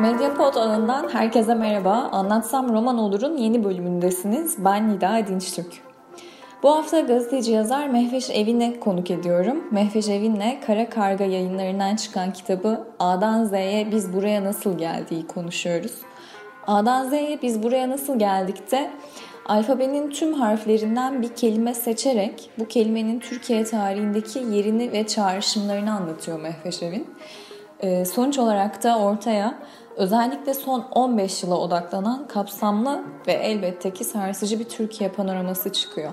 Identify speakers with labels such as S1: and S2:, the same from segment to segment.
S1: Medyapod ağından herkese merhaba. Anlatsam Roman Olur'un yeni bölümündesiniz. Ben Nida Dinçtürk. Bu hafta gazeteci yazar Mehveş Evin'e konuk ediyorum. Mehveş Evin'le Kara Karga yayınlarından çıkan kitabı A'dan Z'ye Biz Buraya Nasıl Geldiği konuşuyoruz. A'dan Z'ye Biz Buraya Nasıl Geldik'te alfabenin tüm harflerinden bir kelime seçerek bu kelimenin Türkiye tarihindeki yerini ve çağrışımlarını anlatıyor Mehveş Evin. Ee, sonuç olarak da ortaya özellikle son 15 yıla odaklanan kapsamlı ve elbette ki sarsıcı bir Türkiye panoraması çıkıyor.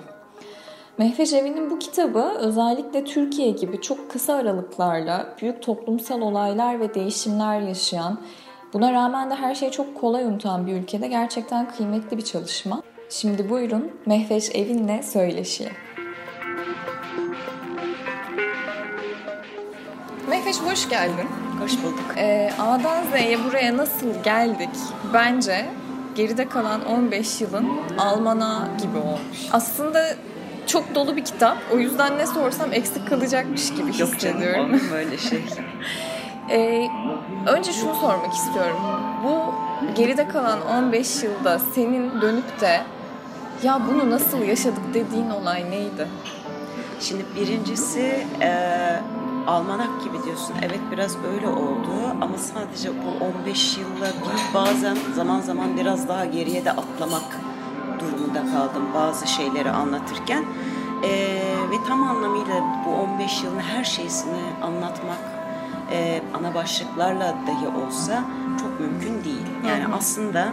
S1: Mehveş Evi'nin bu kitabı özellikle Türkiye gibi çok kısa aralıklarla büyük toplumsal olaylar ve değişimler yaşayan, buna rağmen de her şeyi çok kolay unutan bir ülkede gerçekten kıymetli bir çalışma. Şimdi buyurun Mehveş Evin'le söyleşiye. Mehveş hoş geldin.
S2: Hoş bulduk.
S1: Ee, A'dan Z'ye buraya nasıl geldik? Bence geride kalan 15 yılın Almana gibi olmuş. Aslında çok dolu bir kitap. O yüzden ne sorsam eksik kalacakmış gibi
S2: Yok
S1: hissediyorum.
S2: canım olur mu öyle şey?
S1: Ee, önce şunu sormak istiyorum. Bu geride kalan 15 yılda senin dönüp de ya bunu nasıl yaşadık dediğin olay neydi?
S2: Şimdi birincisi e, almanak gibi diyorsun. Evet biraz öyle oldu ama sadece bu 15 yılla değil bazen zaman zaman biraz daha geriye de atlamak durumunda kaldım bazı şeyleri anlatırken. E, ve tam anlamıyla bu 15 yılın her şeysini anlatmak e, ana başlıklarla dahi olsa çok mümkün değil. Yani
S1: Hı hı.
S2: aslında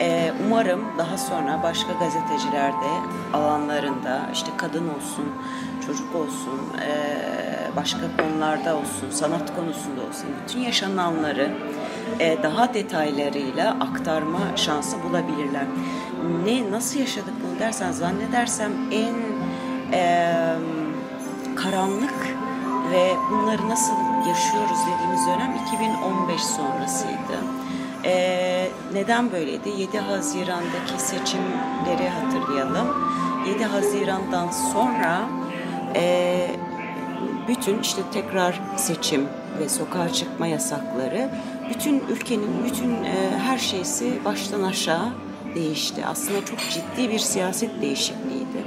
S2: e, umarım daha sonra başka gazetecilerde alanlarında işte kadın olsun, çocuk olsun, e, başka konularda olsun, sanat konusunda olsun bütün yaşananları e, daha detaylarıyla aktarma şansı bulabilirler. Ne nasıl yaşadık bunu dersen zannedersem en e, karanlık ve bunları nasıl yaşıyoruz dediğimiz dönem 2015 sonrasıydı. Ee, neden böyleydi? 7 Haziran'daki seçimleri hatırlayalım. 7 Haziran'dan sonra e, bütün işte tekrar seçim ve sokağa çıkma yasakları bütün ülkenin bütün e, her şeysi baştan aşağı değişti. Aslında çok ciddi bir siyaset değişikliğiydi.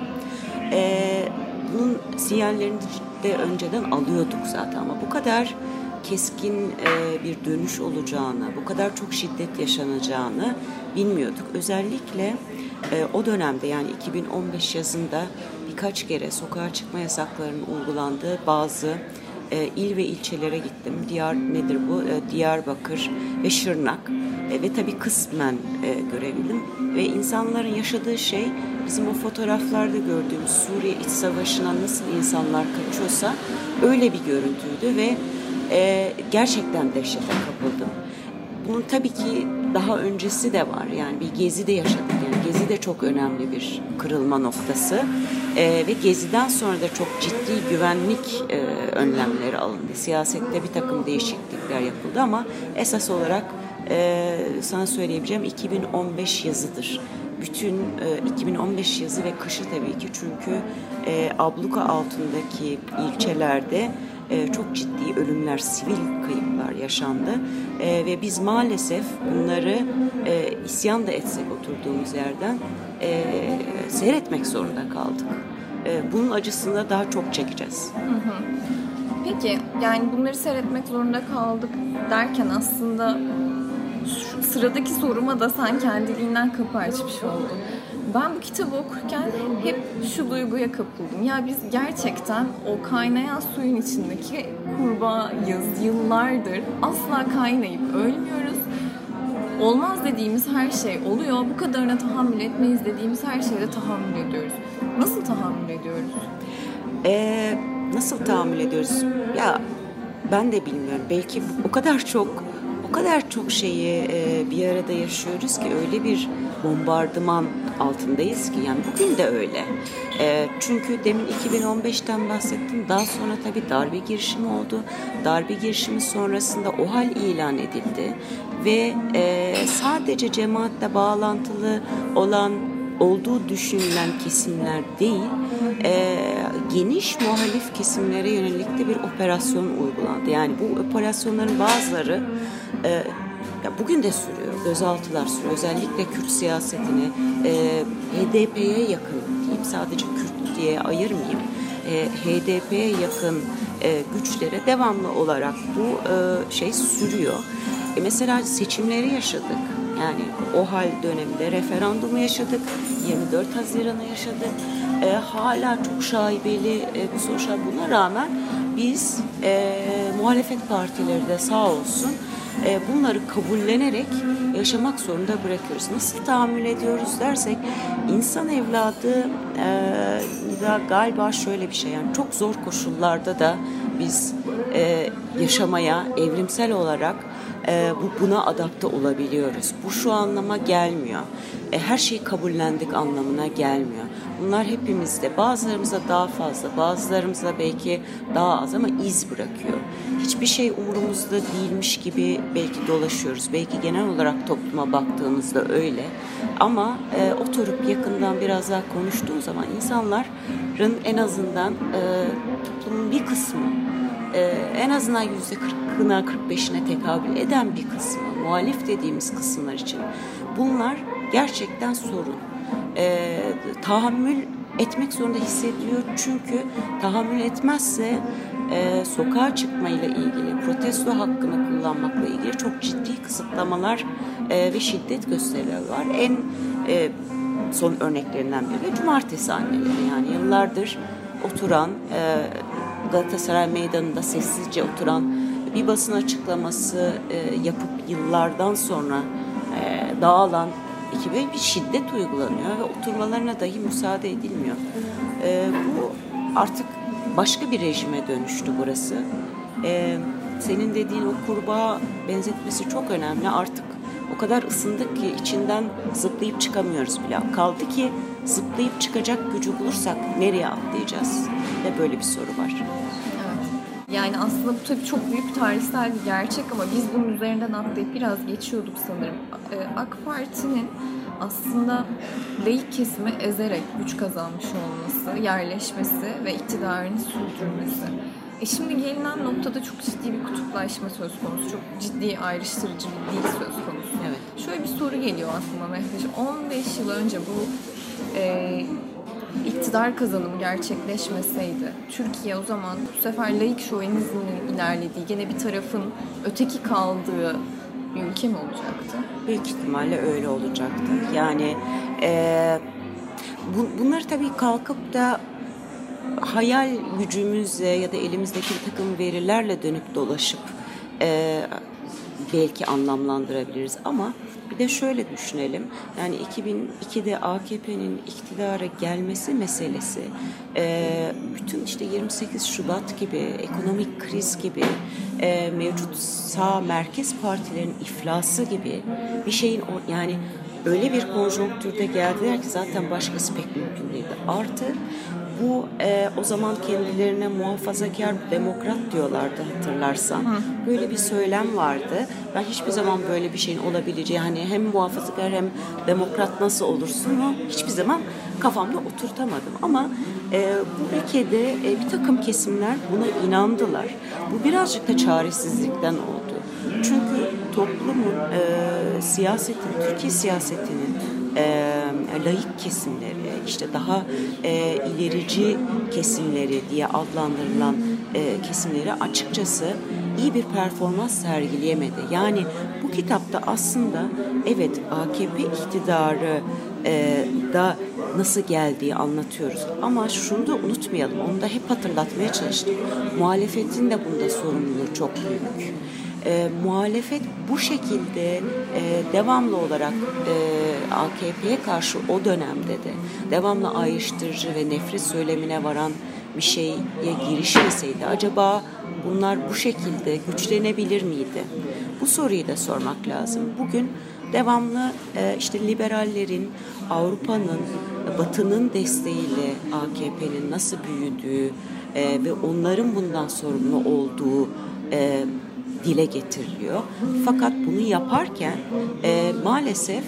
S2: E, bunun sinyallerini de önceden alıyorduk zaten ama bu kadar keskin e, bir dönüş olacağını, bu kadar çok şiddet yaşanacağını bilmiyorduk. Özellikle e, o dönemde yani 2015 yazında birkaç kere sokağa çıkma yasaklarının uygulandığı bazı e, il ve ilçelere gittim. Diyar nedir bu? E, Diyarbakır ve Şırnak e, ve tabii kısmen e, görebildim. Ve insanların yaşadığı şey bizim o fotoğraflarda gördüğümüz Suriye iç savaşına nasıl insanlar kaçıyorsa öyle bir görüntüydü ve e, gerçekten dehşete kapıldım. Bunun tabii ki daha öncesi de var. Yani bir gezi de yaşadık. Yani gezi de çok önemli bir kırılma noktası. E, ve geziden sonra da çok ciddi güvenlik e, önlemleri alındı. Siyasette bir takım değişiklikler yapıldı ama esas olarak e, sana söyleyebileceğim 2015 yazıdır. Bütün e, 2015 yazı ve kışı tabii ki çünkü e, abluka altındaki ilçelerde e, çok ciddi ölümler, sivil kayıplar yaşandı e, ve biz maalesef bunları e, isyan da etsek oturduğumuz yerden seyretmek zorunda kaldık. Bunun acısını daha çok çekeceğiz.
S1: Peki yani bunları seyretmek zorunda kaldık derken aslında sıradaki soruma da sen kendiliğinden kapı açmış oldun. Ben bu kitabı okurken hep şu duyguya kapıldım. Ya biz gerçekten o kaynayan suyun içindeki kurbağayız. Yıllardır asla kaynayıp ölmüyoruz. Olmaz dediğimiz her şey oluyor. Bu kadarına tahammül etmeyiz dediğimiz her şeye de tahammül ediyoruz. Nasıl tahammül ediyoruz?
S2: Ee, nasıl tahammül ediyoruz? Ya ben de bilmiyorum. Belki o kadar çok o kadar çok şeyi e, bir arada yaşıyoruz ki öyle bir bombardıman altındayız ki yani bugün de öyle. E, çünkü demin 2015'ten bahsettim. Daha sonra tabii darbe girişimi oldu. Darbe girişimi sonrasında o hal ilan edildi ve e, sadece cemaatle bağlantılı olan olduğu düşünülen kesimler değil, e, geniş muhalif kesimlere yönelik de bir operasyon uygulandı. Yani bu operasyonların bazıları e, ya bugün de sürüyor. Gözaltılar sürüyor. Özellikle Kürt siyasetini e, HDP'ye yakın diyeyim sadece Kürt diye ayırmayayım. E, HDP'ye yakın e, güçlere devamlı olarak bu e, şey sürüyor. E, mesela seçimleri yaşadık. Yani o hal döneminde referandumu yaşadık. 24 Haziran'ı yaşadık. E, hala çok şaibeli e, bu sonuçlar buna rağmen biz e, muhalefet partileri de sağ olsun e, bunları kabullenerek yaşamak zorunda bırakıyoruz. Nasıl tahammül ediyoruz dersek insan evladı e, da galiba şöyle bir şey yani çok zor koşullarda da biz e, yaşamaya evrimsel olarak e, bu buna adapte olabiliyoruz. Bu şu anlama gelmiyor. E, her şeyi kabullendik anlamına gelmiyor. Bunlar hepimizde bazılarımıza daha fazla, bazılarımıza belki daha az ama iz bırakıyor. Hiçbir şey umurumuzda değilmiş gibi belki dolaşıyoruz. Belki genel olarak topluma baktığımızda öyle. Ama e, oturup yakından biraz daha konuştuğun zaman insanların en azından e, toplumun bir kısmı e, en azından yüzde kırkına, kırk beşine tekabül eden bir kısmı, muhalif dediğimiz kısımlar için bunlar gerçekten sorun. E, tahammül etmek zorunda hissediyor çünkü tahammül etmezse e, sokağa çıkmayla ilgili, protesto hakkını kullanmakla ilgili çok ciddi kısıtlamalar e, ve şiddet gösterileri var. En e, son örneklerinden biri de cumartesi anneleri yani yıllardır oturan e, Galatasaray Meydanı'nda sessizce oturan bir basın açıklaması e, yapıp yıllardan sonra e, dağılan ekibe bir şiddet uygulanıyor ve oturmalarına dahi müsaade edilmiyor. E, bu artık başka bir rejime dönüştü burası. E, senin dediğin o kurbağa benzetmesi çok önemli. Artık o kadar ısındık ki içinden zıplayıp çıkamıyoruz bile. Kaldı ki zıplayıp çıkacak gücü bulursak nereye atlayacağız? Ve böyle bir soru var.
S1: Yani aslında bu tabii çok büyük tarihsel bir gerçek ama biz bunun üzerinden atlayıp biraz geçiyorduk sanırım. Ee, AK Parti'nin aslında laik kesimi ezerek güç kazanmış olması, yerleşmesi ve iktidarını sürdürmesi. E şimdi gelinen noktada çok ciddi bir kutuplaşma söz konusu. Çok ciddi ayrıştırıcı bir dil söz konusu.
S2: Evet.
S1: Şöyle bir soru geliyor aklıma Mehveş. 15 yıl önce bu e, iktidar kazanımı gerçekleşmeseydi Türkiye o zaman bu sefer laik şovenizmin ilerlediği, gene bir tarafın öteki kaldığı bir ülke mi olacaktı?
S2: Büyük ihtimalle öyle olacaktı. Yani e, bu, bunları tabii kalkıp da hayal gücümüzle ya da elimizdeki bir takım verilerle dönüp dolaşıp e, belki anlamlandırabiliriz ama bir de şöyle düşünelim. Yani 2002'de AKP'nin iktidara gelmesi meselesi e, bütün işte 28 Şubat gibi ekonomik kriz gibi e, mevcut sağ merkez partilerin iflası gibi bir şeyin yani öyle bir konjonktürde geldiler ki zaten başkası pek mümkün değildi. Artı bu e, o zaman kendilerine muhafazakar demokrat diyorlardı hatırlarsan. Hı. Böyle bir söylem vardı. Ben hiçbir zaman böyle bir şeyin olabileceği hani hem muhafazakar hem demokrat nasıl olursun hiçbir zaman kafamda oturtamadım. Ama e, bu ülkede e, bir takım kesimler buna inandılar. Bu birazcık da çaresizlikten oldu. Çünkü toplumun, e, siyasetin, Türkiye siyasetinin e, laik kesimleri, işte daha e, ilerici kesimleri diye adlandırılan e, kesimleri açıkçası iyi bir performans sergileyemedi. Yani bu kitapta aslında evet AKP iktidarı e, da nasıl geldiği anlatıyoruz. Ama şunu da unutmayalım, onu da hep hatırlatmaya çalıştım. Muhalefetin de bunda sorumluluğu çok büyük e, muhalefet bu şekilde e, devamlı olarak e, AKP'ye karşı o dönemde de devamlı ayrıştırıcı ve nefret söylemine varan bir şeye girişmeseydi acaba bunlar bu şekilde güçlenebilir miydi? Bu soruyu da sormak lazım. Bugün devamlı e, işte liberallerin, Avrupa'nın, Batı'nın desteğiyle AKP'nin nasıl büyüdüğü e, ve onların bundan sorumlu olduğu e, dile getiriliyor. Fakat bunu yaparken maalesef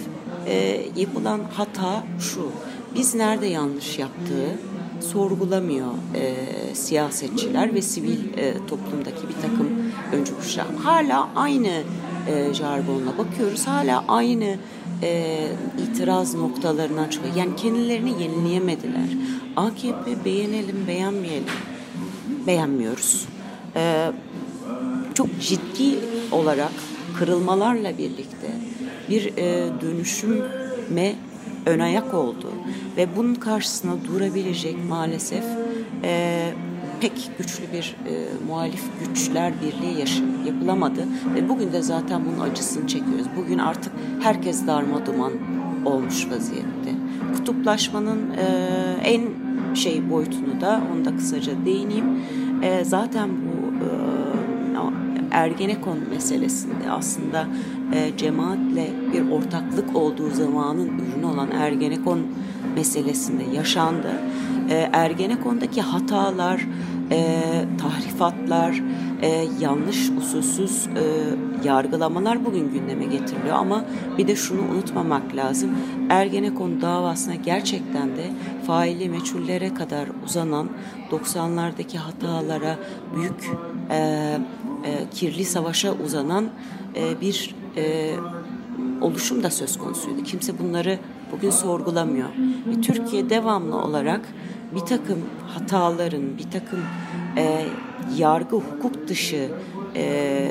S2: e, yapılan hata şu. Biz nerede yanlış yaptığı sorgulamıyor e, siyasetçiler ve sivil e, toplumdaki bir takım öncü kuşak. Hala aynı e, jargonla bakıyoruz. Hala aynı e, itiraz noktalarından çıkıyor. Yani kendilerini yenileyemediler. AKP beğenelim beğenmeyelim. Beğenmiyoruz. E, çok ciddi olarak kırılmalarla birlikte bir e, dönüşüme ön ayak oldu. Ve bunun karşısına durabilecek maalesef e, pek güçlü bir e, muhalif güçler birliği yaşı, yapılamadı. Ve bugün de zaten bunun acısını çekiyoruz. Bugün artık herkes darma duman olmuş vaziyette. Kutuplaşmanın e, en şey boyutunu da onu da kısaca değineyim. E, zaten bu Ergenekon meselesinde aslında e, cemaatle bir ortaklık olduğu zamanın ürünü olan Ergenekon meselesinde yaşandı. E, Ergenekon'daki hatalar, e, tahrifatlar, e, yanlış usulsüz e, yargılamalar bugün gündeme getiriliyor. Ama bir de şunu unutmamak lazım. Ergenekon davasına gerçekten de faili meçhullere kadar uzanan 90'lardaki hatalara büyük e, e, kirli savaşa uzanan e, bir e, oluşum da söz konusuydu. Kimse bunları bugün sorgulamıyor. Ve Türkiye devamlı olarak bir takım hataların, bir takım e, yargı, hukuk dışı e,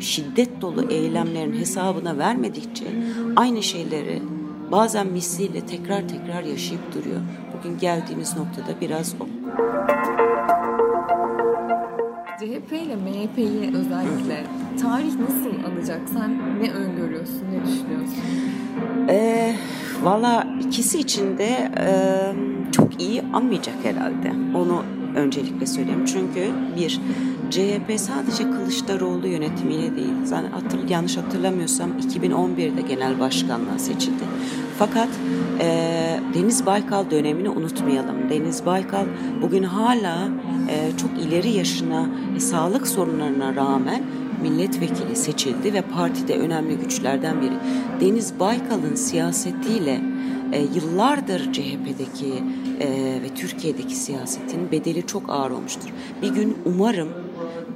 S2: şiddet dolu eylemlerin hesabına vermedikçe aynı şeyleri bazen misliyle tekrar tekrar yaşayıp duruyor. Bugün geldiğimiz noktada biraz o.
S1: CHP ile MHP'yi özellikle tarih nasıl alacak? Sen ne öngörüyorsun, ne düşünüyorsun?
S2: Ee, Valla ikisi için de e, çok iyi anmayacak herhalde. Onu öncelikle söyleyeyim. Çünkü bir, CHP sadece Kılıçdaroğlu yönetimiyle değil. Zaten hatır, yanlış hatırlamıyorsam 2011'de genel başkanlığa seçildi. Fakat e, Deniz Baykal dönemini unutmayalım. Deniz Baykal bugün hala çok ileri yaşına, e, sağlık sorunlarına rağmen milletvekili seçildi ve partide önemli güçlerden biri. Deniz Baykal'ın siyasetiyle e, yıllardır CHP'deki e, ve Türkiye'deki siyasetin bedeli çok ağır olmuştur. Bir gün umarım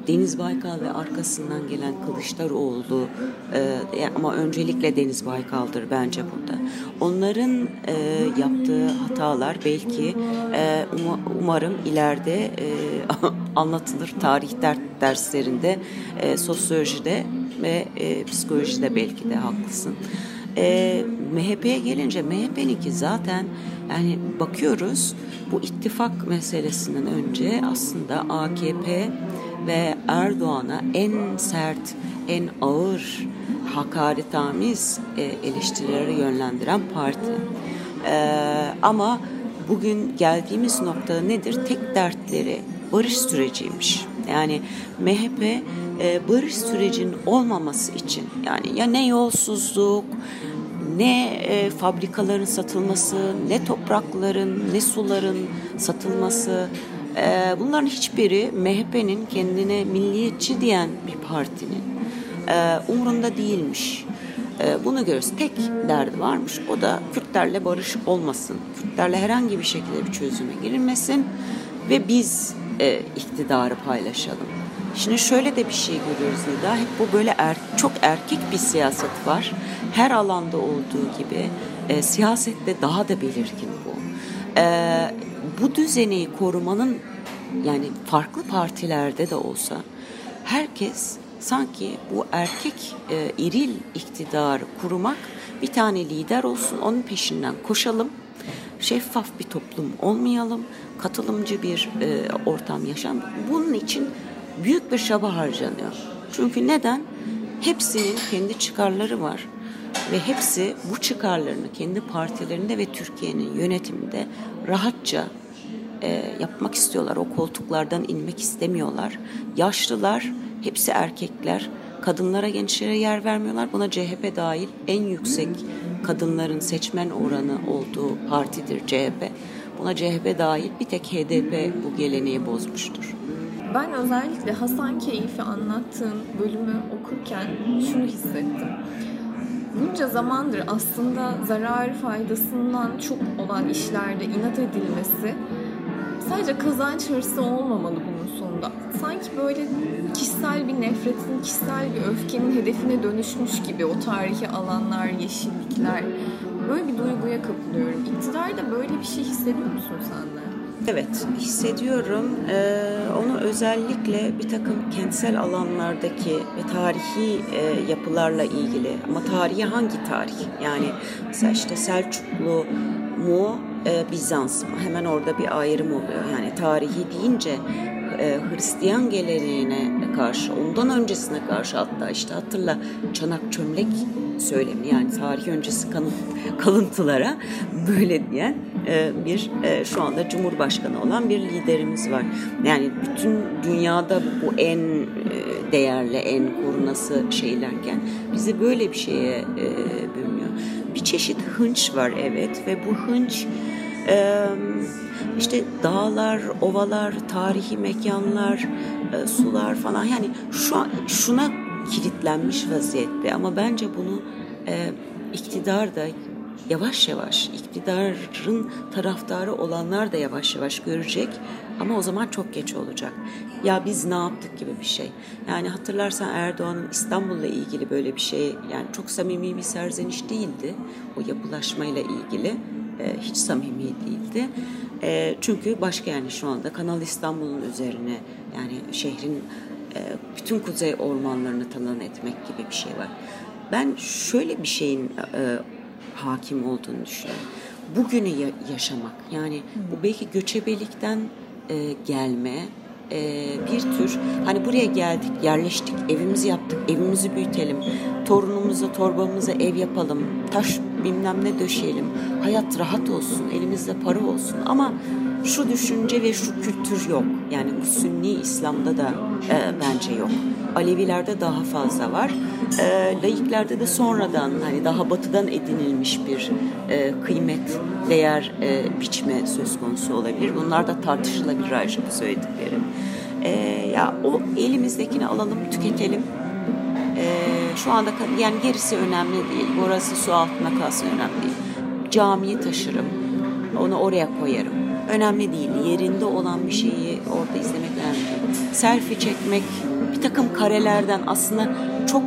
S2: Deniz Baykal ve arkasından gelen Kılıçdaroğlu e, ama öncelikle Deniz Baykal'dır bence burada. Onların e, yaptığı hatalar belki e, um, umarım ileride e, anlatılır tarih derslerinde, e, sosyolojide ve e, psikolojide belki de haklısın. E, MHP'ye gelince MHP'ninki zaten yani bakıyoruz bu ittifak meselesinden önce aslında AKP ve Erdoğan'a en sert, en ağır hakaretamiz e, eleştirileri yönlendiren parti. E, ama bugün geldiğimiz nokta nedir? Tek dertleri barış süreciymiş. Yani MHP e, barış sürecinin olmaması için yani ya ne yolsuzluk ne e, fabrikaların satılması, ne toprakların, ne suların satılması, e, bunların hiçbiri MHP'nin kendine milliyetçi diyen bir partinin e, umurunda değilmiş. E, bunu görürüz. Tek derdi varmış. O da Kürtlerle barış olmasın. Kürtlerle herhangi bir şekilde bir çözüme girilmesin ve biz e, iktidarı paylaşalım. Şimdi şöyle de bir şey görüyoruz Nida. Hep bu böyle er, çok erkek bir siyaset var. Her alanda olduğu gibi e, siyasette daha da belirgin bu. E, bu düzeni korumanın yani farklı partilerde de olsa herkes sanki bu erkek e, iril iktidarı kurmak bir tane lider olsun onun peşinden koşalım şeffaf bir toplum olmayalım katılımcı bir e, ortam yaşam bunun için büyük bir çaba harcanıyor. Çünkü neden? Hepsinin kendi çıkarları var ve hepsi bu çıkarlarını kendi partilerinde ve Türkiye'nin yönetiminde rahatça e, yapmak istiyorlar. O koltuklardan inmek istemiyorlar. Yaşlılar, hepsi erkekler. Kadınlara, gençlere yer vermiyorlar. Buna CHP dahil en yüksek kadınların seçmen oranı olduğu partidir CHP. Buna CHP dahil bir tek HDP bu geleneği bozmuştur.
S1: Ben özellikle Hasan Keyif'i anlattığın bölümü okurken şunu hissettim. Bunca zamandır aslında zararı faydasından çok olan işlerde inat edilmesi sadece kazanç hırsı olmamalı bunun sonunda. Sanki böyle kişisel bir nefretin, kişisel bir öfkenin hedefine dönüşmüş gibi o tarihi alanlar, yeşillikler. Böyle bir duyguya kapılıyorum. İktidarda böyle bir şey hissediyor musun sen de?
S2: Evet, hissediyorum. Ee, onu özellikle bir takım kentsel alanlardaki ve tarihi e, yapılarla ilgili. Ama tarihi hangi tarih? Yani mesela işte Selçuklu mu, e, Bizans mı? Hemen orada bir ayrım oluyor. Yani tarihi deyince e, Hristiyan geleneğine karşı, ondan öncesine karşı hatta işte hatırla çanak çömlek söylemi yani tarih öncesi kalıntılara böyle diyen bir e, şu anda Cumhurbaşkanı olan bir liderimiz var. Yani bütün dünyada bu en e, değerli, en korunası şeylerken bizi böyle bir şeye bürünüyor. Bir çeşit hınç var evet ve bu hınç işte dağlar, ovalar, tarihi mekanlar, sular falan yani şu şuna kilitlenmiş vaziyette ama bence bunu iktidar da yavaş yavaş iktidarın taraftarı olanlar da yavaş yavaş görecek ama o zaman çok geç olacak. Ya biz ne yaptık gibi bir şey. Yani hatırlarsan Erdoğan'ın İstanbul'la ilgili böyle bir şey yani çok samimi bir serzeniş değildi. O yapılaşmayla ilgili e, hiç samimi değildi. E, çünkü başka yani şu anda Kanal İstanbul'un üzerine yani şehrin e, bütün kuzey ormanlarını talan etmek gibi bir şey var. Ben şöyle bir şeyin e, hakim olduğunu düşünüyorum. Bugünü ya- yaşamak yani bu belki göçebelikten e, gelme e, bir tür hani buraya geldik yerleştik evimizi yaptık evimizi büyütelim torunumuza torbamıza ev yapalım taş bilmem ne döşeyelim hayat rahat olsun elimizde para olsun ama şu düşünce ve şu kültür yok. Yani bu Sünni İslam'da da e, bence yok. Alevilerde daha fazla var. E, laiklerde de sonradan hani daha batıdan edinilmiş bir e, kıymet, değer e, biçme söz konusu olabilir. Bunlar da tartışılabilir ayrıca bu söylediklerim. E, ya o elimizdekini alalım, tüketelim. E, şu anda yani gerisi önemli değil. Burası su altına kalsın önemli değil. Camiyi taşırım. Onu oraya koyarım önemli değil. Yerinde olan bir şeyi orada izlemek önemli değil. Selfie çekmek, bir takım karelerden aslında çok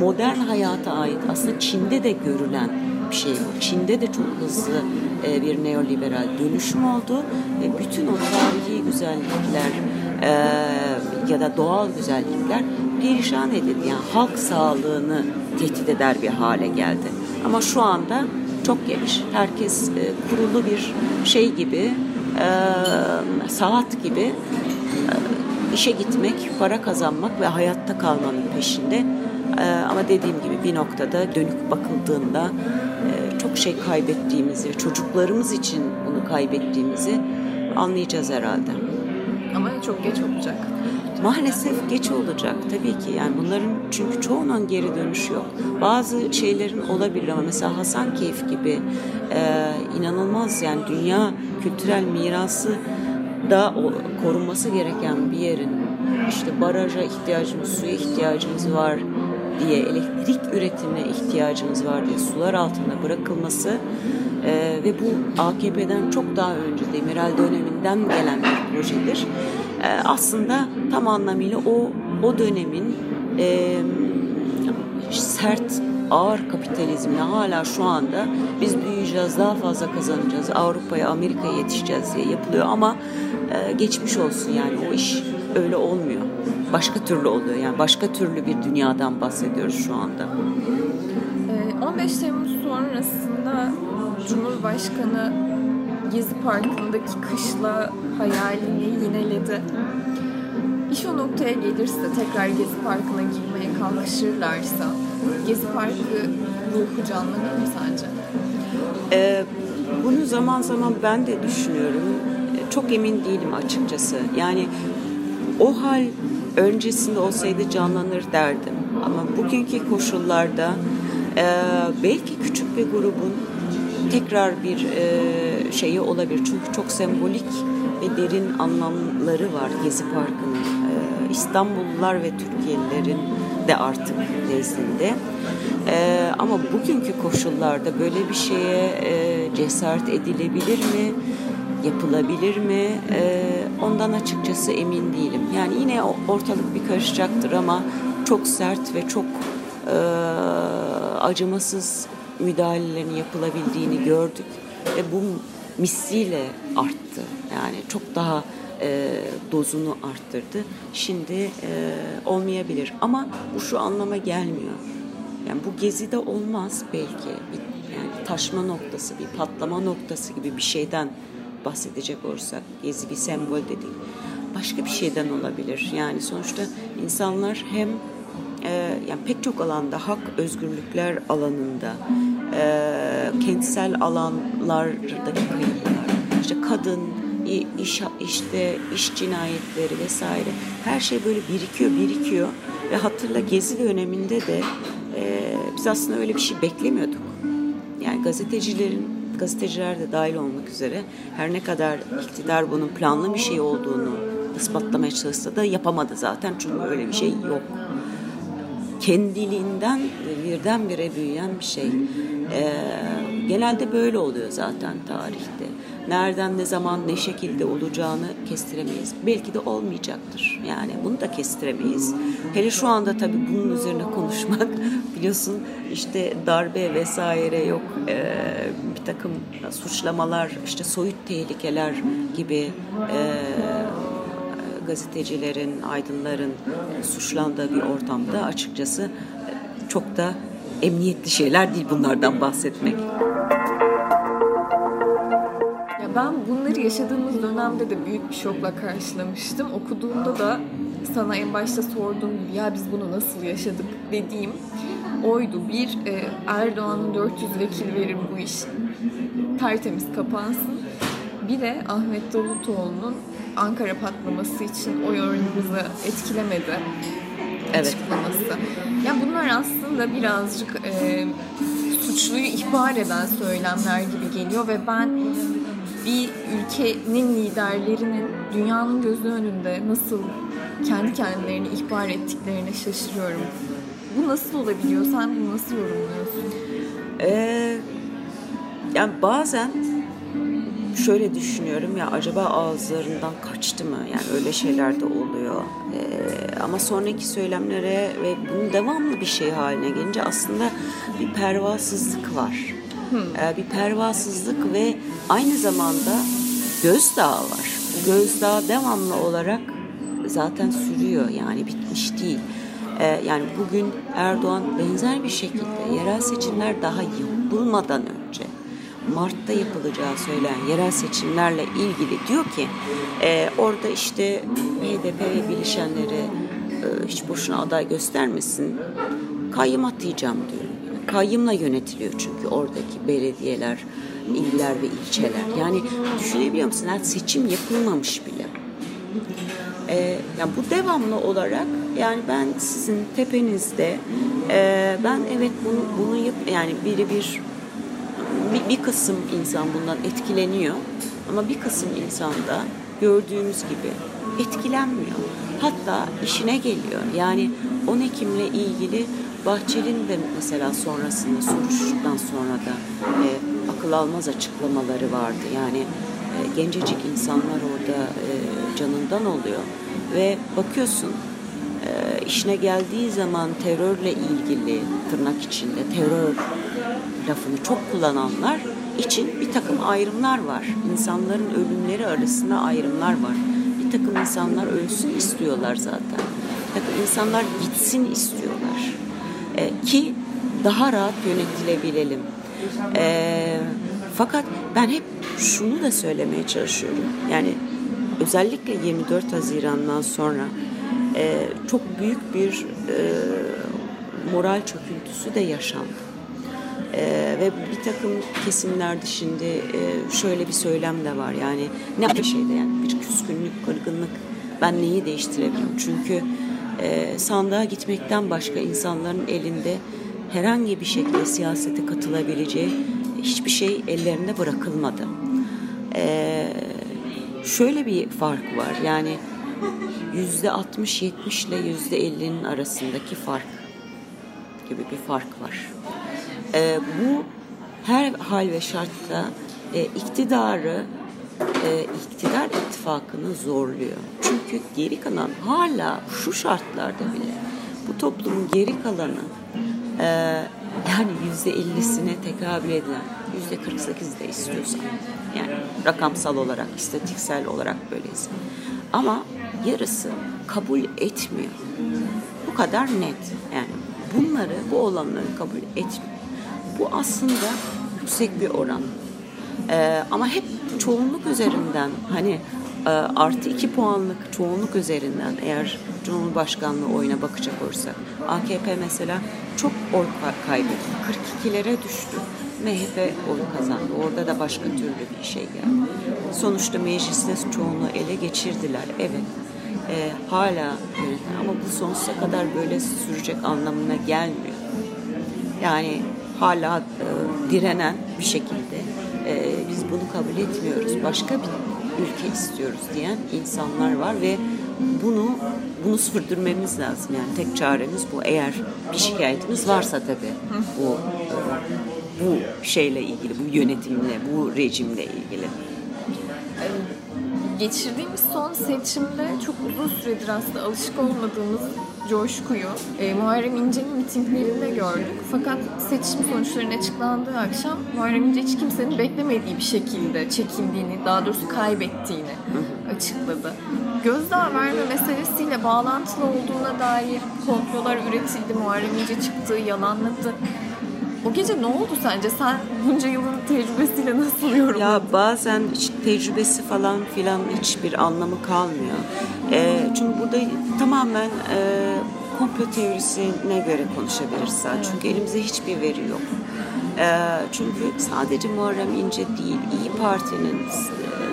S2: modern hayata ait aslında Çin'de de görülen bir şey bu. Çin'de de çok hızlı e, bir neoliberal dönüşüm oldu ve bütün o tarihi güzellikler e, ya da doğal güzellikler perişan edildi. Yani halk sağlığını tehdit eder bir hale geldi. Ama şu anda çok geniş. Herkes e, kurulu bir şey gibi, e, saat gibi e, işe gitmek, para kazanmak ve hayatta kalmanın peşinde. E, ama dediğim gibi bir noktada dönük bakıldığında e, çok şey kaybettiğimizi, çocuklarımız için bunu kaybettiğimizi anlayacağız herhalde.
S1: Ama çok geç olacak.
S2: Maalesef geç olacak tabii ki. Yani bunların çünkü çoğunun geri dönüşü yok. Bazı şeylerin olabilir ama mesela Hasan Keyif gibi e, inanılmaz yani dünya kültürel mirası da korunması gereken bir yerin işte baraja ihtiyacımız, suya ihtiyacımız var diye elektrik üretimine ihtiyacımız var diye sular altında bırakılması e, ve bu AKP'den çok daha önce Demirel döneminden gelen bir projedir. E, aslında tam anlamıyla o o dönemin e, sert ağır kapitalizmine hala şu anda biz büyüyeceğiz, daha fazla kazanacağız, Avrupa'ya, Amerika'ya yetişeceğiz diye yapılıyor ama e, geçmiş olsun yani o iş öyle olmuyor. Başka türlü oluyor yani başka türlü bir dünyadan bahsediyoruz şu anda.
S1: 15 Temmuz sonrasında Cumhurbaşkanı Gezi Parkı'ndaki kışla hayalini yineledi. İş o noktaya gelirse, tekrar Gezi Parkı'na girmeye kalkışırlarsa Gezi Parkı ruhu canlanır mı sence?
S2: Ee, bunu zaman zaman ben de düşünüyorum. Çok emin değilim açıkçası. Yani o hal öncesinde olsaydı canlanır derdim. Ama bugünkü koşullarda e, belki küçük bir grubun tekrar bir e, şeyi olabilir. Çünkü çok sembolik ve derin anlamları var Gezi Parkı'nın. E, İstanbullular ve Türkiye'lilerin de artık nezdinde. E, ama bugünkü koşullarda böyle bir şeye e, cesaret edilebilir mi? yapılabilir mi? E, ondan açıkçası emin değilim. Yani yine ortalık bir karışacaktır ama çok sert ve çok e, acımasız müdahalelerin yapılabildiğini gördük ve bu misliyle arttı. Yani çok daha e, dozunu arttırdı. Şimdi e, olmayabilir ama bu şu anlama gelmiyor. Yani bu gezide olmaz belki. Bir, yani taşma noktası, bir patlama noktası gibi bir şeyden bahsedecek olursak gezi bir sembol de değil. Başka bir şeyden olabilir. Yani sonuçta insanlar hem e, yani pek çok alanda hak özgürlükler alanında e, kentsel alanlardaki kayıplar işte kadın iş işte iş cinayetleri vesaire her şey böyle birikiyor birikiyor ve hatırla gezi döneminde de e, biz aslında öyle bir şey beklemiyorduk. Yani gazetecilerin gazeteciler de dahil olmak üzere her ne kadar iktidar bunun planlı bir şey olduğunu ispatlamaya çalışsa da yapamadı zaten çünkü öyle bir şey yok. Kendiliğinden birdenbire büyüyen bir şey. Ee, genelde böyle oluyor zaten tarihte. Nereden, ne zaman, ne şekilde olacağını kestiremeyiz. Belki de olmayacaktır. Yani bunu da kestiremeyiz. Hele şu anda tabii bunun üzerine konuşmak biliyorsun işte darbe vesaire yok e, bir takım suçlamalar işte soyut tehlikeler gibi e, gazetecilerin, aydınların suçlandığı bir ortamda açıkçası çok da emniyetli şeyler değil bunlardan bahsetmek.
S1: Ya ben bunları yaşadığımız dönemde de büyük bir şokla karşılamıştım. Okuduğumda da sana en başta sorduğum gibi ya biz bunu nasıl yaşadık dediğim oydu. Bir, e, Erdoğan'ın 400 vekil verir bu iş tertemiz kapansın. Bir de Ahmet Davutoğlu'nun Ankara patlaması için oy oranımızı etkilemedi evet. açıklaması. Ya bunlar aslında birazcık e, suçluyu ihbar eden söylemler gibi geliyor ve ben bir ülkenin liderlerinin dünyanın gözü önünde nasıl kendi kendilerini ihbar ettiklerine şaşırıyorum. Bu nasıl olabiliyor? Sen bunu nasıl yorumluyorsun?
S2: Ee, yani bazen şöyle düşünüyorum ya acaba ağızlarından kaçtı mı? Yani öyle şeyler de oluyor. Ee, ama sonraki söylemlere ve bunun devamlı bir şey haline gelince aslında bir pervasızlık var. Hmm. Ee, bir pervasızlık ve aynı zamanda gözdağı var. Gözdağı devamlı olarak zaten sürüyor yani bitmiş değil. Ee, yani bugün Erdoğan benzer bir şekilde yerel seçimler daha yapılmadan önce Mart'ta yapılacağı söylenen yerel seçimlerle ilgili diyor ki e, orada işte HDP ve bileşenleri e, hiç boşuna aday göstermesin kayyım atayacağım diyor. kayyımla yönetiliyor çünkü oradaki belediyeler, iller ve ilçeler. Yani düşünebiliyor musun? Yani seçim yapılmamış bile. E, yani bu devamlı olarak yani ben sizin tepenizde e, ben evet bunu bunu yap yani biri bir bir, bir kısım insan bundan etkileniyor ama bir kısım insan da gördüğümüz gibi etkilenmiyor. Hatta işine geliyor. Yani 10 Ekim'le ilgili Bahçeli'nin de mesela sonrasında soruştuktan sonra da e, akıl almaz açıklamaları vardı. Yani e, gencecik insanlar orada e, canından oluyor ve bakıyorsun e, işine geldiği zaman terörle ilgili tırnak içinde terör lafını çok kullananlar için bir takım ayrımlar var. İnsanların ölümleri arasında ayrımlar var. Bir takım insanlar ölsün istiyorlar zaten. Bir takım insanlar gitsin istiyorlar. E, ki daha rahat yönetilebilelim. E, fakat ben hep şunu da söylemeye çalışıyorum. Yani özellikle 24 Haziran'dan sonra e, çok büyük bir e, moral çöküntüsü de yaşandı. Ee, ve bir takım kesimlerde şimdi e, şöyle bir söylem de var yani ne bir şeyde yani bir küskünlük, kırgınlık ben neyi değiştirebilirim? Çünkü e, sandığa gitmekten başka insanların elinde herhangi bir şekilde siyasete katılabileceği hiçbir şey ellerinde bırakılmadı. E, şöyle bir fark var yani yüzde 60-70 ile yüzde 50'nin arasındaki fark gibi bir fark var. E, bu her hal ve şartta e, iktidarı e, iktidar ittifakını zorluyor. Çünkü geri kalan hala şu şartlarda bile bu toplumun geri kalanı e, yani yüzde ellisine tekabül edilen yüzde kırk sekiz de istiyorsan yani rakamsal olarak istatiksel olarak böyleyiz. Ama yarısı kabul etmiyor. Bu kadar net. Yani bunları, bu olanları kabul etmiyor. Bu aslında yüksek bir oran. Ee, ama hep çoğunluk üzerinden hani e, artı iki puanlık çoğunluk üzerinden eğer Cumhurbaşkanlığı oyuna bakacak olursak AKP mesela çok oy kaybetti. 42'lere düştü. MHP oy kazandı. Orada da başka türlü bir şey geldi. Sonuçta mecliste çoğunluğu ele geçirdiler. Evet. E, hala yöneten ama bu sonsuza kadar böyle sürecek anlamına gelmiyor. Yani hala e, direnen bir şekilde e, biz bunu kabul etmiyoruz. Başka bir ülke istiyoruz diyen insanlar var ve bunu bunu sürdürmemiz lazım. Yani tek çaremiz bu. Eğer bir şikayetimiz varsa tabii bu e, bu şeyle ilgili, bu yönetimle, bu rejimle ilgili
S1: geçirdiğimiz son seçimde çok uzun süredir aslında alışık olmadığımız coşkuyu e, Muharrem İnce'nin mitinglerinde gördük. Fakat seçim sonuçlarının açıklandığı akşam Muharrem İnce hiç kimsenin beklemediği bir şekilde çekildiğini, daha doğrusu kaybettiğini açıkladı. Gözdağı verme meselesiyle bağlantılı olduğuna dair komplolar üretildi. Muharrem İnce çıktı, yalanladı. O gece ne oldu sence? Sen bunca yılın tecrübesiyle nasıl yorumladın?
S2: Ya bazen hiç tecrübesi falan filan hiçbir anlamı kalmıyor. E, çünkü burada tamamen e, komplo teorisine göre konuşabiliriz zaten. Evet. Çünkü elimizde hiçbir veri yok. E, çünkü sadece Muharrem İnce değil, İyi Parti'nin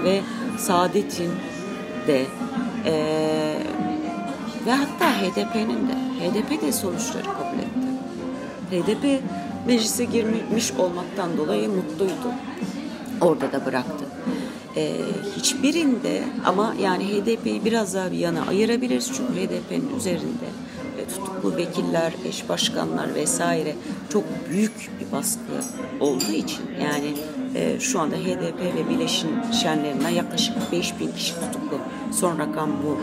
S2: ve Saadet'in de e, ve hatta HDP'nin de HDP de sonuçları kabul etti. HDP meclise girmiş olmaktan dolayı mutluydu. Orada da bıraktı. Ee, hiçbirinde ama yani HDP'yi biraz daha bir yana ayırabiliriz çünkü HDP'nin üzerinde e, tutuklu vekiller, eş başkanlar vesaire çok büyük bir baskı olduğu için yani e, şu anda HDP ve bileşenlerinden yaklaşık 5000 kişi tutuklu. Son rakam bu.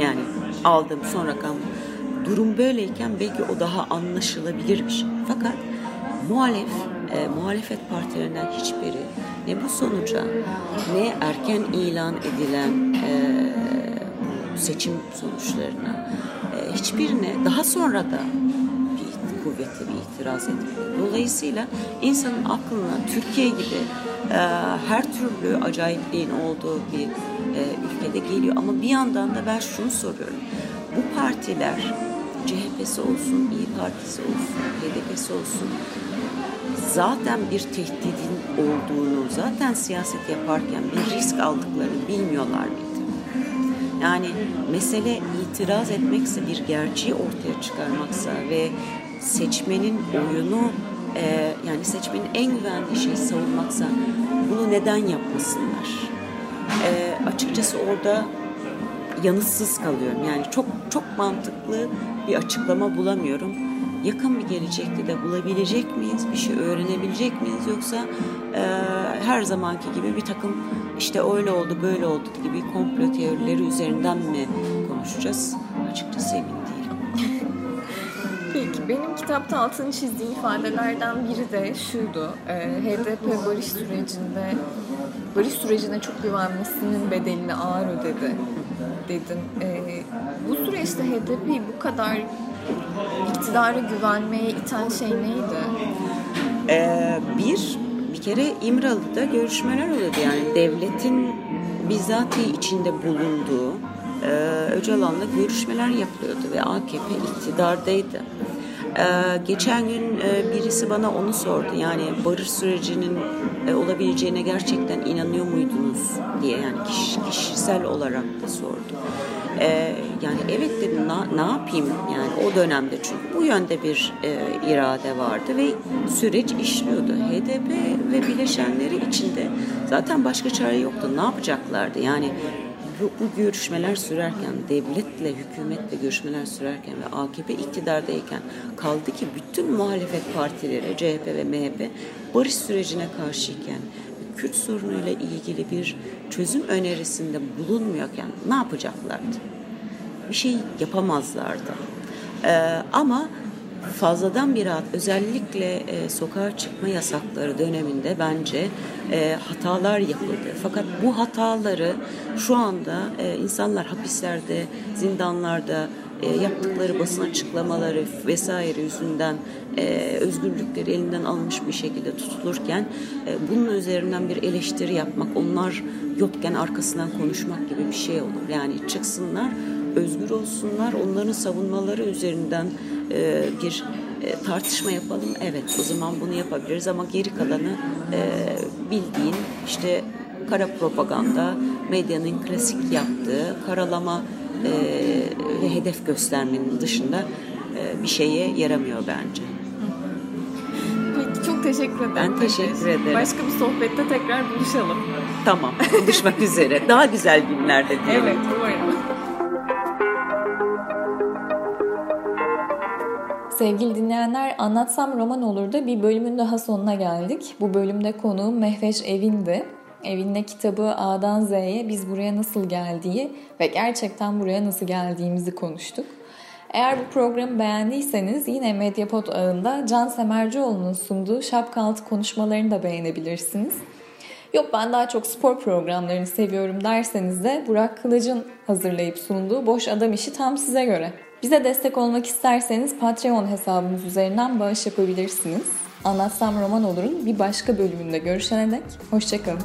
S2: Yani aldığım son rakam durum böyleyken belki o daha anlaşılabilir bir şey. Fakat muhalef e, muhalefet partilerinden hiçbiri ne bu sonuca ne erken ilan edilen e, seçim sonuçlarına e, hiçbirine daha sonra da bir kuvvetli bir itiraz etmedi. Dolayısıyla insanın aklına Türkiye gibi e, her türlü acayipliğin olduğu bir e, ülkede geliyor. Ama bir yandan da ben şunu soruyorum. Bu partiler CHP'si olsun, İyi Partisi olsun, HDP'si olsun zaten bir tehdidin olduğunu, zaten siyaset yaparken bir risk aldıklarını bilmiyorlar mıydı? Yani mesele itiraz etmekse bir gerçeği ortaya çıkarmaksa ve seçmenin oyunu e, yani seçmenin en güvenli şeyi savunmaksa bunu neden yapmasınlar? E, açıkçası orada yanıtsız kalıyorum. Yani çok çok mantıklı bir açıklama bulamıyorum yakın bir gelecekte de bulabilecek miyiz? Bir şey öğrenebilecek miyiz? Yoksa e, her zamanki gibi bir takım işte öyle oldu böyle oldu gibi komplo teorileri üzerinden mi konuşacağız? Açıkçası emin değilim.
S1: Peki benim kitapta altını çizdiğim ifadelerden biri de şuydu. HDP barış sürecinde barış sürecine çok güvenmesinin bedelini ağır ödedi dedin. E, bu süreçte HDP'yi bu kadar iktidara güvenmeye iten şey neydi?
S2: Ee, bir, bir kere İmralı'da görüşmeler oluyordu. Yani devletin bizzati içinde bulunduğu e, Öcalan'la görüşmeler yapılıyordu ve AKP iktidardaydı. Ee, geçen gün e, birisi bana onu sordu. Yani barış sürecinin e, olabileceğine gerçekten inanıyor muydunuz diye yani kişi, kişisel olarak da sordu. Ee, yani evet dedim na, ne yapayım yani o dönemde çünkü bu yönde bir e, irade vardı ve süreç işliyordu. HDP ve bileşenleri içinde zaten başka çare yoktu. Ne yapacaklardı? Yani bu, bu görüşmeler sürerken, devletle, hükümetle görüşmeler sürerken ve AKP iktidardayken kaldı ki bütün muhalefet partileri, CHP ve MHP barış sürecine karşıyken Kürt sorunuyla ilgili bir çözüm önerisinde bulunmuyorken ne yapacaklardı? Bir şey yapamazlardı. Ee, ama fazladan bir rahat özellikle e, sokağa çıkma yasakları döneminde bence e, hatalar yapıldı. Fakat bu hataları şu anda e, insanlar hapislerde, zindanlarda e, yaptıkları basın açıklamaları vesaire yüzünden e, özgürlükleri elinden alınmış bir şekilde tutulurken e, bunun üzerinden bir eleştiri yapmak, onlar yokken arkasından konuşmak gibi bir şey olur. Yani çıksınlar, özgür olsunlar, onların savunmaları üzerinden e, bir e, tartışma yapalım. Evet o zaman bunu yapabiliriz ama geri kalanı e, bildiğin işte kara propaganda, medyanın klasik yaptığı karalama e, ve hedef göstermenin dışında e, bir şeye yaramıyor bence.
S1: Teşekkür ederim.
S2: Ben teşekkür ederim.
S1: Başka bir sohbette tekrar buluşalım.
S2: Tamam buluşmak üzere. Daha güzel günlerde diyelim.
S1: Evet umarım. Sevgili dinleyenler Anlatsam Roman olur da bir bölümün daha sonuna geldik. Bu bölümde konuğum Mehveş Evin'di. Evin'le kitabı A'dan Z'ye biz buraya nasıl geldiği ve gerçekten buraya nasıl geldiğimizi konuştuk. Eğer bu programı beğendiyseniz yine Mediapod ağında Can Semercioğlu'nun sunduğu Şapkaltı konuşmalarını da beğenebilirsiniz. Yok ben daha çok spor programlarını seviyorum derseniz de Burak Kılıç'ın hazırlayıp sunduğu Boş Adam işi tam size göre. Bize destek olmak isterseniz Patreon hesabımız üzerinden bağış yapabilirsiniz. Anlatsam Roman Olur'un bir başka bölümünde görüşene dek hoşçakalın.